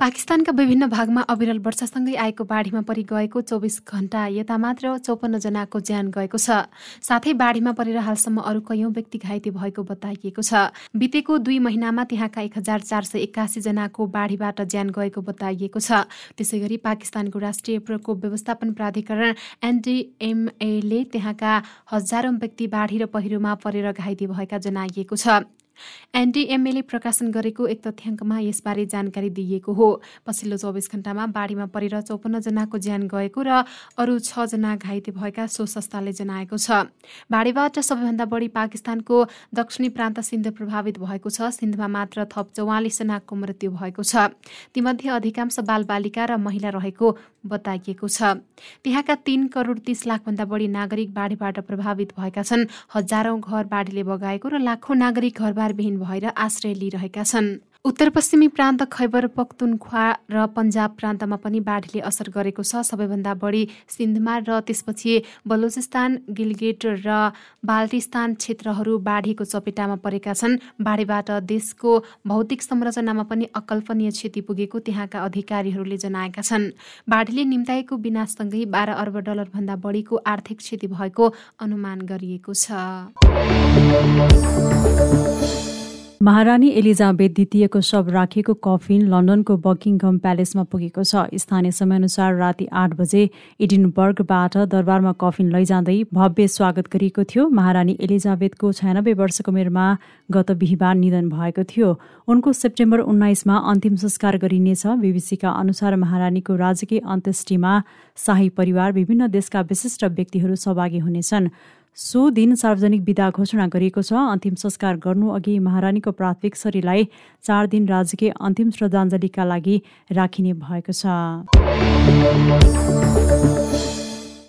पाकिस्तानका विभिन्न भागमा अविरल वर्षासँगै आएको बाढीमा परि गएको चौबिस घण्टा यता मात्र चौपन्न जनाको ज्यान गएको छ। साथै बाढीमा परेर हालसम्म अरू कैयौं व्यक्ति घाइते भएको बताइएको छ। बितेको दुई महिनामा त्यहाँका एक हजार चार सय एक्कासी जनाको बाढीबाट ज्यान गएको बताइएको छ। त्यसै गरी पाकिस्तानको राष्ट्रिय प्रकोप व्यवस्थापन प्राधिकरण एनडिएमएले त्यहाँका हजारौं व्यक्ति बाढी र पहिरोमा परेर घाइते भएका जनाइएको छ। एनडिएमएले प्रकाशन गरेको एक तथ्याङ्कमा यसबारे जानकारी दिइएको हो। पछिल्लो चौबिस घण्टामा बाढीमा परेर चौपन्न जनाको ज्यान गएको र अरू जना घाइते भएका सो संस्थाले जनाएको छ। बाढीबाट सबैभन्दा बढी पाकिस्तानको दक्षिणी प्रान्त सिन्ध प्रभावित भएको छ। सिन्धमा मात्र थप चौवालिस जनाको मृत्यु भएको छ। तीमध्ये अधिकांश बालबालिका र महिला रहेको बताइएको छ। त्यहाँका तीन करोड तीस लाखभन्दा बढी नागरिक बाढीबाट प्रभावित भएका छन्। हजारौं घर बाढीले बगाएको र लाखौं नागरिक घरबारविहीन भएर आश्रय लिइरहेका छन्। उत्तर पश्चिमी प्रान्त खैबर पख्तुनख्वा र पन्जाब प्रान्तमा पनि बाढीले असर गरेको छ। सबैभन्दा बढी सिन्धमा र त्यसपछि बलुचिस्तान गिलगेट र बाल्टिस्तान क्षेत्रहरू बाढीको चपेटामा परेका छन्। बाढीबाट देशको भौतिक संरचनामा पनि अकल्पनीय क्षति पुगेको त्यहाँका अधिकारीहरूले जनाएका छन्। बाढीले निम्ताएको विनाशसँगै बाह्र अर्ब डलरभन्दा बढीको आर्थिक क्षति भएको अनुमान गरिएको छ। महारानी एलिजाबेथ द्वितीयको शव राखेको कफिन लन्डनको बकिङहम प्यालेसमा पुगेको छ। स्थानीय समयअनुसार राति आठ बजे इडिनबर्गबाट दरबारमा कफिन लैजाँदै भव्य स्वागत गरिएको थियो। महारानी एलिजाबेथको छयानब्बे वर्षको उमेरमा गत बिहिबार निधन भएको थियो। उनको सेप्टेम्बर उन्नाइसमा अन्तिम संस्कार गरिनेछ। बीबीसीका अनुसार महारानीको राजकीय अन्त्येष्टिमा शाही परिवार विभिन्न देशका विशिष्ट व्यक्तिहरू सहभागी हुनेछन्। सो दिन सार्वजनिक विदा घोषणा गरिएको छ। अन्तिम संस्कार गर्नु अघि महारानीको प्राथमिक शरीरलाई चार दिन राजकीय अन्तिम श्रद्धाञ्जलीका लागि राखिने भएको छ।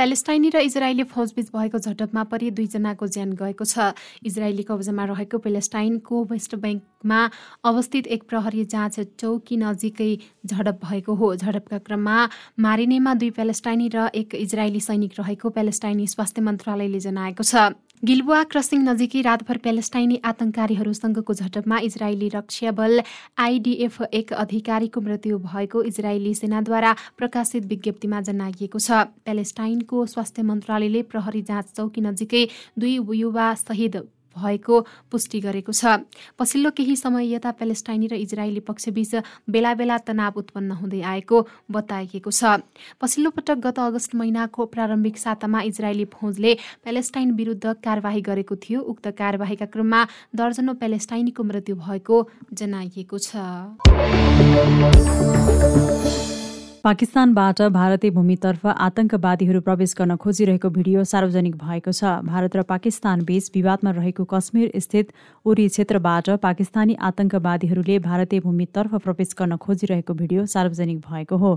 प्यालेस्टाइनी र इजरायली फौजबीच भएको झटपमा परि दुईजनाको ज्यान गएको छ। इजरायली कब्जामा रहेको प्यालेस्टाइनको वेस्ट ब्याङ्कमा अवस्थित एक प्रहरी जाँच चौकी नजिकै झडप भएको हो। झडपका क्रममा मारिनेमा दुई प्यालेस्टाइनी र एक इजरायली सैनिक रहेको प्यालेस्टाइनी स्वास्थ्य मन्त्रालयले जनाएको छ। गिलबुवा क्रसिङ नजिकै रातभर प्यालेस्टाइनी आतंकारीहरूसँगको झटपमा इजरायली रक्षा बल आइडिएफ एक अधिकारीको मृत्यु भएको इजरायली सेनाद्वारा प्रकाशित विज्ञप्तिमा जनाइएको छ। प्यालेस्टाइनको स्वास्थ्य मन्त्रालयले प्रहरी जाँच चौकी नजिकै दुई युवा शहीद भएको पुष्टि गरेको छ। पछिल्लो केही समय यता प्यालेस्टाइनी र इजरायली पक्षबीच बेला बेला तनाव उत्पन्न हुँदै आएको बताइएको छ। पछिल्लो पटक गत अगस्त महिनाको प्रारम्भिक सातामा इजरायली फौजले प्यालेस्टाइन विरुद्ध कार्यवाही गरेको थियो। उक्त कार्यवाहीका क्रममा दर्जनौ प्यालेस्टाइनीको मृत्यु भएको जनाइएको छ। पाकिस्तानबाट भारतीय भूमितर्फ आतंकवादीहरू प्रवेश गर्न खोजिरहेको भिडियो सार्वजनिक भएको छ। भारत र पाकिस्तान बीच विवादमा रहेको कश्मीर स्थित उरी क्षेत्रबाट पाकिस्तानी आतंकवादीहरूले भारतीय भूमितर्फ प्रवेश गर्न खोजिरहेको भिडियो सार्वजनिक भएको हो।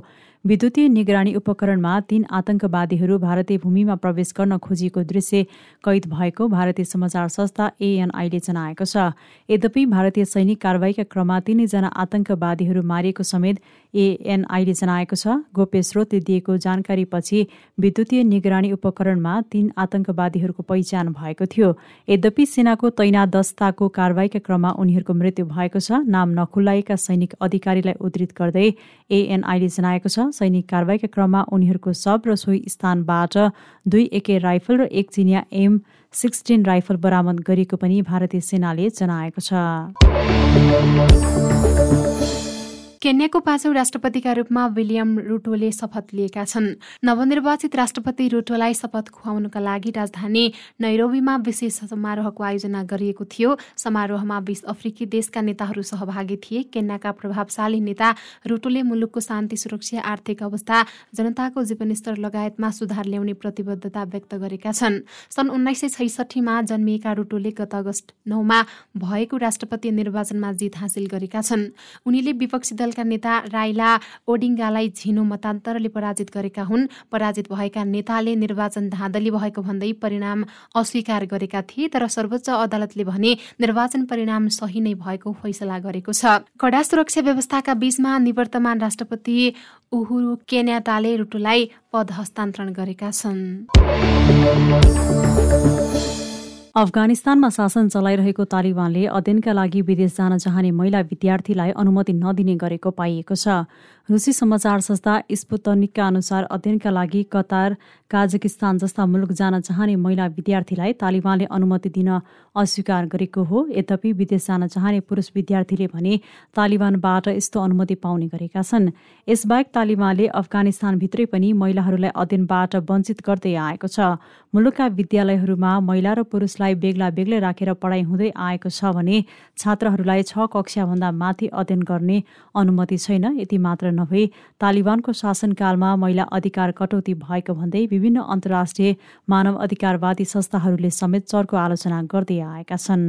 विद्युतीय निगरानी उपकरणमा तीन आतंकवादीहरू भारतीय भूमिमा प्रवेश गर्न खोजिएको दृश्य कैद भएको भारतीय समाचार संस्था एएनआईले जनाएको छ। यद्यपि भारतीय सैनिक कारवाहीका क्रममा तीनैजना आतंकवादीहरू मारिएको समेत एएनआईले जनाएको छ। गोप्य स्रोतले दिएको जानकारीपछि विद्युतीय निगरानी उपकरणमा तीन आतंकवादीहरूको पहिचान भएको थियो। यद्यपि सेनाको तैनात दस्ताको कारवाहीका क्रममा उनीहरूको मृत्यु भएको छ। नाम नखुल्लाएका सैनिक अधिकारीलाई उद्धित गर्दै एएनआईले जनाएको छ सैनिक कारवाहीका क्रममा उनीहरूको शव र सोही स्थानबाट दुई एके राइफल र एक चिनिया एम सिक्सटिन राइफल बरामद गरिएको पनि भारतीय सेनाले जनाएको छ। केन्याको पाँचौं राष्ट्रपतिका रूपमा विलियम रुटोले शपथ लिएका छन्। नवनिर्वाचित राष्ट्रपति रुटोलाई शपथ खुवाउनका लागि राजधानी नैरोबीमा विशेष समारोहको आयोजना गरिएको थियो। समारोहमा बीस अफ्रिकी देशका नेताहरू सहभागी थिए। केन्याका प्रभावशाली नेता रुटोले मुलुकको शान्ति सुरक्षा आर्थिक अवस्था जनताको जीवनस्तर लगायतमा सुधार ल्याउने प्रतिबद्धता व्यक्त गरेका छन्। सन् उन्नाइस सय छैसठीमा जन्मिएका रुटोले गत अगस्त नौमा भएको राष्ट्रपति निर्वाचनमा जित हासिल गरेका छन्। उनीले विपक्षी दलका नेता राइला ओडिङ्गालाई झिनो मतान्तरले पराजित गरेका हुन्। पराजित भएका नेताले निर्वाचन धाँधली भएको भन्दै परिणाम अस्वीकार गरेका थिए तर सर्वोच्च अदालतले भने निर्वाचन परिणाम सही नै भएको फैसला गरेको छ। कडा सुरक्षा व्यवस्थाका बीचमा निवर्तमान राष्ट्रपति उहुरु केन्याटाले रुटुलाई पद हस्तान्तरण गरेका छन्। अफगानिस्तानमा शासन चलाइरहेको तालिबानले अध्ययनका लागि विदेश जान चाहने महिला विद्यार्थीलाई अनुमति नदिने गरेको पाइएको छ। रुसी समाचार संस्था स्पुतनिकका अनुसार अध्ययनका लागि कतार काजकिस्तान जस्ता मुलुक जान चाहने महिला विद्यार्थीलाई तालिबानले अनुमति दिन अस्वीकार गरेको हो। यद्यपि विदेश जान चाहने पुरुष विद्यार्थीले भने तालिबानबाट यस्तो अनुमति पाउने गरेका छन्। यसबाहेक तालिबानले अफगानिस्तानभित्रै पनि महिलाहरूलाई अध्ययनबाट वञ्चित गर्दै आएको छ। मुलुकका विद्यालयहरूमा महिला र पुरुषलाई बेग्ला बेग्लै राखेर पढाइ हुँदै आएको छ भने छात्रहरूलाई छ कक्षाभन्दा माथि अध्ययन गर्ने अनुमति छैन। यति मात्र नभई तालिबानको शासनकालमा महिला अधिकार कटौती भएको भन्दै विभिन्न अन्तर्राष्ट्रिय मानव अधिकारवादी संस्थाहरूले समेत चर्को आलोचना गर्दै आएका छन्।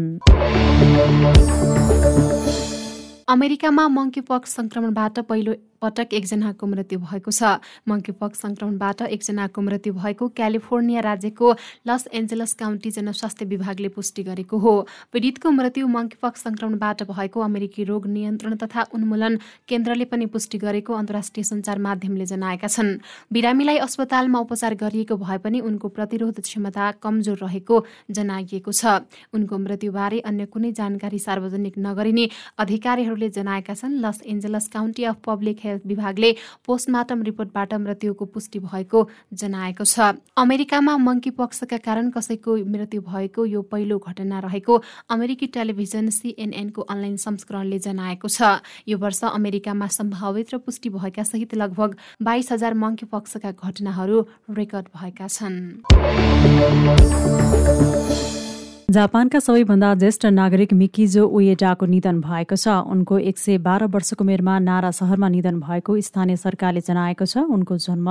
अमेरिकामा मङ्कीपक्स संक्रमणबाट पहिलो पटक एकजनाको मृत्यु भएको छ। मङ्कीपक्स संक्रमणबाट एकजनाको मृत्यु भएको क्यालिफोर्निया राज्यको लस एन्जलस काउन्टी जनस्वास्थ्य विभागले पुष्टि गरेको हो। पीडितको मृत्यु मङ्कीपक्स संक्रमणबाट भएको अमेरिकी रोग नियन्त्रण तथा उन्मूलन केन्द्रले पनि पुष्टि गरेको अन्तर्राष्ट्रिय सञ्चार माध्यमले जनाएका छन्। बिरामीलाई अस्पतालमा उपचार गरिएको भए पनि उनको प्रतिरोध क्षमता कमजोर रहेको जनाइएको छ। उनको मृत्युबारे अन्य कुनै जानकारी सार्वजनिक नगरिने अधिकारीहरूले जनाएका छन् Los Angeles county of public health health विभागले पोस्टमार्टम रिपोर्टबाट मृत्युको पुष्टि भएको जनाएको छ। अमेरिकामा मङ्की पक्षका कारण कसैको मृत्यु भएको यो पहिलो घटना रहेको अमेरिकी टेलिभिजन सिएनएनको अनलाइन संस्करणले जनाएको छ। यो वर्ष अमेरिकामा सम्भावित र पुष्टि भएका सहित लगभग बाइस हजार मङ्की पक्षका घटनाहरू रेकर्ड भएका छन्। जापानका सबैभन्दा ज्येष्ठ नागरिक मिकिजो उएडाको निधन भएको छ। उनको एक सय बाह्र वर्षको उमेरमा नारा सहरमा निधन भएको स्थानीय सरकारले जनाएको छ। उनको जन्म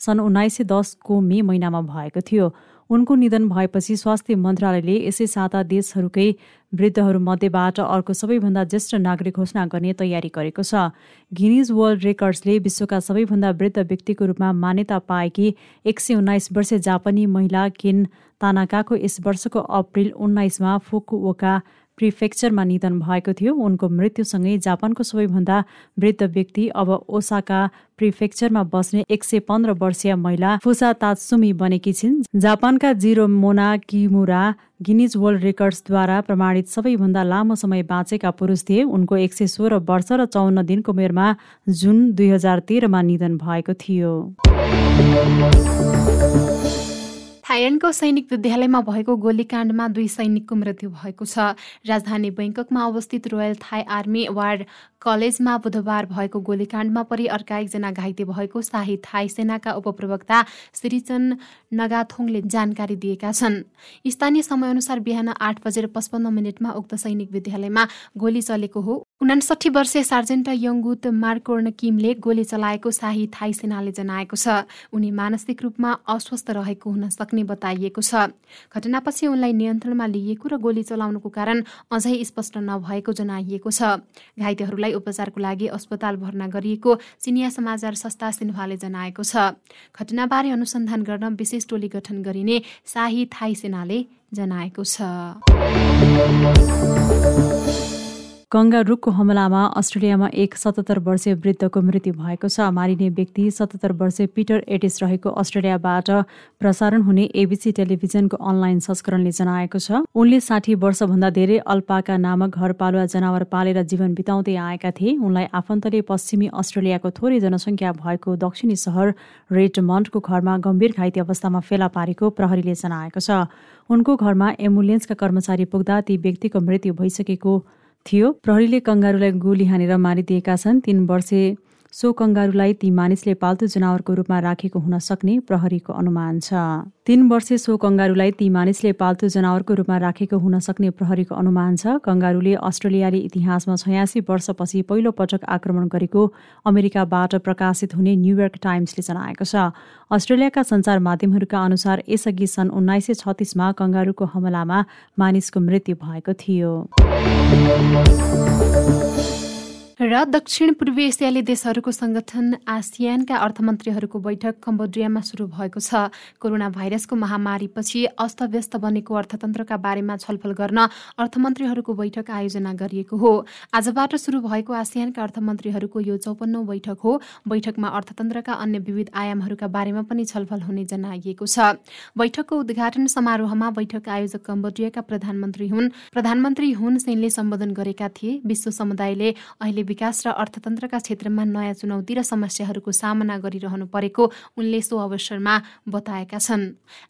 सन् उन्नाइस सय दसको मे महिनामा भएको थियो। उनको निधन भएपछि स्वास्थ्य मन्त्रालयले यसै साता देशहरूकै वृद्धहरूमध्येबाट अर्को सबैभन्दा ज्येष्ठ नागरिक घोषणा गर्ने तयारी गरेको छ। गिनिज वर्ल्ड रेकर्ड्सले विश्वका सबैभन्दा वृद्ध व्यक्तिको रूपमा मान्यता पाएकी एक सय उन्नाइस वर्षीय जापानी महिला केन तानाकाको यस वर्षको अप्रिल उन्नाइसमा फुकुओका प्रिफेक्चरमा निधन भएको थियो। उनको मृत्युसँगै जापानको सबैभन्दा वृद्ध व्यक्ति अब ओसाका प्रिफेक्चरमा बस्ने एक सय पन्ध्र वर्षीय महिला फुसा तात्सुमी बनेकी छिन्। जापानका Jiroemon Kimura Guinness world रेकर्ड्सद्वारा प्रमाणित सबैभन्दा लामो समय बाँचेका पुरुष थिए। उनको एक सय सोह्र वर्ष र चौन्न दिनको उमेरमा जुन दुई हजार तेह्रमा निधन भएको थियो। थाइल्याण्डको सैनिक विद्यालयमा भएको गोलीकाण्डमा दुई सैनिकको मृत्यु भएको छ। राजधानी बैङ्ककमा अवस्थित रोयल थाई आर्मी वार्ड कलेजमा बुधबार भएको गोलीकाण्डमा परि अर्का एकजना घाइते भएको शाही थाई सेनाका उपप्रवक्ता श्रीचन नगाथोङले जानकारी दिएका छन्। स्थानीय समयअनुसार बिहान आठ बजेर पचपन्न मिनटमा उक्त सैनिक विद्यालयमा गोली चलेको हो। उनासठी वर्षीय सार्जेन्ट यङ्गुत मार्कोर्न किमले गोली चलाएको शाही थाई सेनाले जनाएको छ। उनी मानसिक रूपमा अस्वस्थ रहेको हुन सक्ने बताइएको छ। घटनापछि उनलाई नियन्त्रणमा लिइएको र गोली चलाउनुको कारण अझै स्पष्ट नभएको जनाइएको छ। घाइतेहरूलाई उपचारको लागि अस्पताल भर्ना गरिएको चिनिया समाचार संस्था सिन्हाले जनाएको छ। घटनाबारे अनुसन्धान गर्न विशेष टोली गठन गरिने शाही थाई सेनाले जनाएको छ। गङ्गा रुखको हमलामा अस्ट्रेलियामा एक सतहत्तर वर्षीय वृद्धको मृत्यु भएको छ। मारिने व्यक्ति सतहत्तर वर्षीय पिटर एटिस रहेको अस्ट्रेलियाबाट प्रसारण हुने एबिसी टेलिभिजनको अनलाइन संस्करणले जनाएको छ। उनले साठी वर्षभन्दा धेरै अल्पाका नामक घरपालुवा जनावर पालेर जीवन बिताउँदै आएका थिए। उनलाई आफन्तले पश्चिमी अस्ट्रेलियाको थोरै जनसङ्ख्या भएको दक्षिणी सहर रेडमन्डको घरमा गम्भीर घाइते अवस्थामा फेला पारेको प्रहरीले जनाएको छ। उनको घरमा एम्बुलेन्सका कर्मचारी पुग्दा ती व्यक्तिको मृत्यु भइसकेको थियो। प्रहरीले कङ्गारूलाई गोली हानेर मारिदिएका छन्। तीन वर्षे सो कङ्गारूलाई ती मानिसले पाल्तु जनावरको रूपमा राखेको हुन सक्ने प्रहरीको अनुमान छ। तीन वर्षे सो कङ्गारूलाई ती मानिसले पाल्तु जनावरको रूपमा राखेको हुन सक्ने प्रहरीको अनुमान छ। कङ्गारूले अस्ट्रेलियाली इतिहासमा छयासी वर्षपछि पहिलो पटक आक्रमण गरेको अमेरिकाबाट प्रकाशित हुने न्युयोर्क टाइम्सले जनाएको छ। अस्ट्रेलियाका सञ्चार माध्यमहरूका अनुसार यसअघि सन् उन्नाइस सय छत्तिसमा कङ्गारूको हमलामा मानिसको मृत्यु भएको थियो। र दक्षिण पूर्वी एसियाली देशहरूको संगठन आसियानका अर्थमन्त्रीहरूको बैठक कम्बोडियामा सुरु भएको छ। कोरोना भाइरसको महामारीपछि अस्तव्यस्त बनेको अर्थतन्त्रका बारेमा छलफल गर्न अर्थमन्त्रीहरूको बैठक आयोजना गरिएको हो। आजबाट सुरु भएको आसियानका अर्थमन्त्रीहरूको यो चौपन्नौ बैठक हो। बैठकमा अर्थतन्त्रका अन्य विविध आयामहरूका बारेमा पनि छलफल हुने जनाइएको छ। बैठकको उद्घाटन समारोहमा बैठक आयोजक कम्बोडियाका प्रधानमन्त्री हुन्। प्रधानमन्त्री हुन सेनले सम्बोधन गरेका थिए। विश्व समुदायले अहिले विकास र अर्थतन्त्रका क्षेत्रमा नयाँ चुनौती र समस्याहरूको सामना गरिरहनु परेको उनले सो अवसरमा बताएका छन्।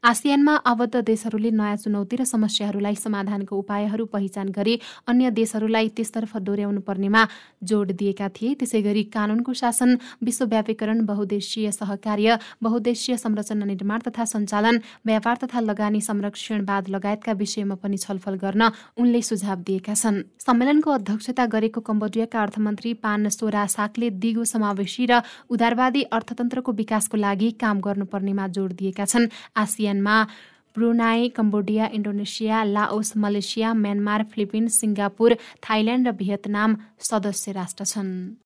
आसियानमा आबद्ध देशहरूले नयाँ चुनौती र समस्याहरूलाई समाधानको उपायहरू पहिचान गरी अन्य देशहरूलाई त्यसतर्फ डोर्याउनु पर्नेमा जोड दिएका थिए। त्यसै गरी कानूनको शासन विश्वव्यापीकरण बहुद्देशीय सहकार्य बहुद्देशीय संरचना निर्माण तथा सञ्चालन व्यापार तथा लगानी संरक्षणवाद लगायतका विषयमा पनि छलफल गर्न उनले सुझाव दिएका छन्। सम्मेलनको अध्यक्षता गरेको कम्बोडियाका अर्थ अर्थमन्त्री पान सोरा साकले दिगो समावेशी र उदारवादी अर्थतन्त्रको विकासको लागि काम गर्नुपर्नेमा जोड दिएका छन्। आसियानमा Brunei Cambodia Indonesia Laos Malaysia Myanmar Philippines Singapore Thailand र भियतनाम सदस्य राष्ट्र छन्।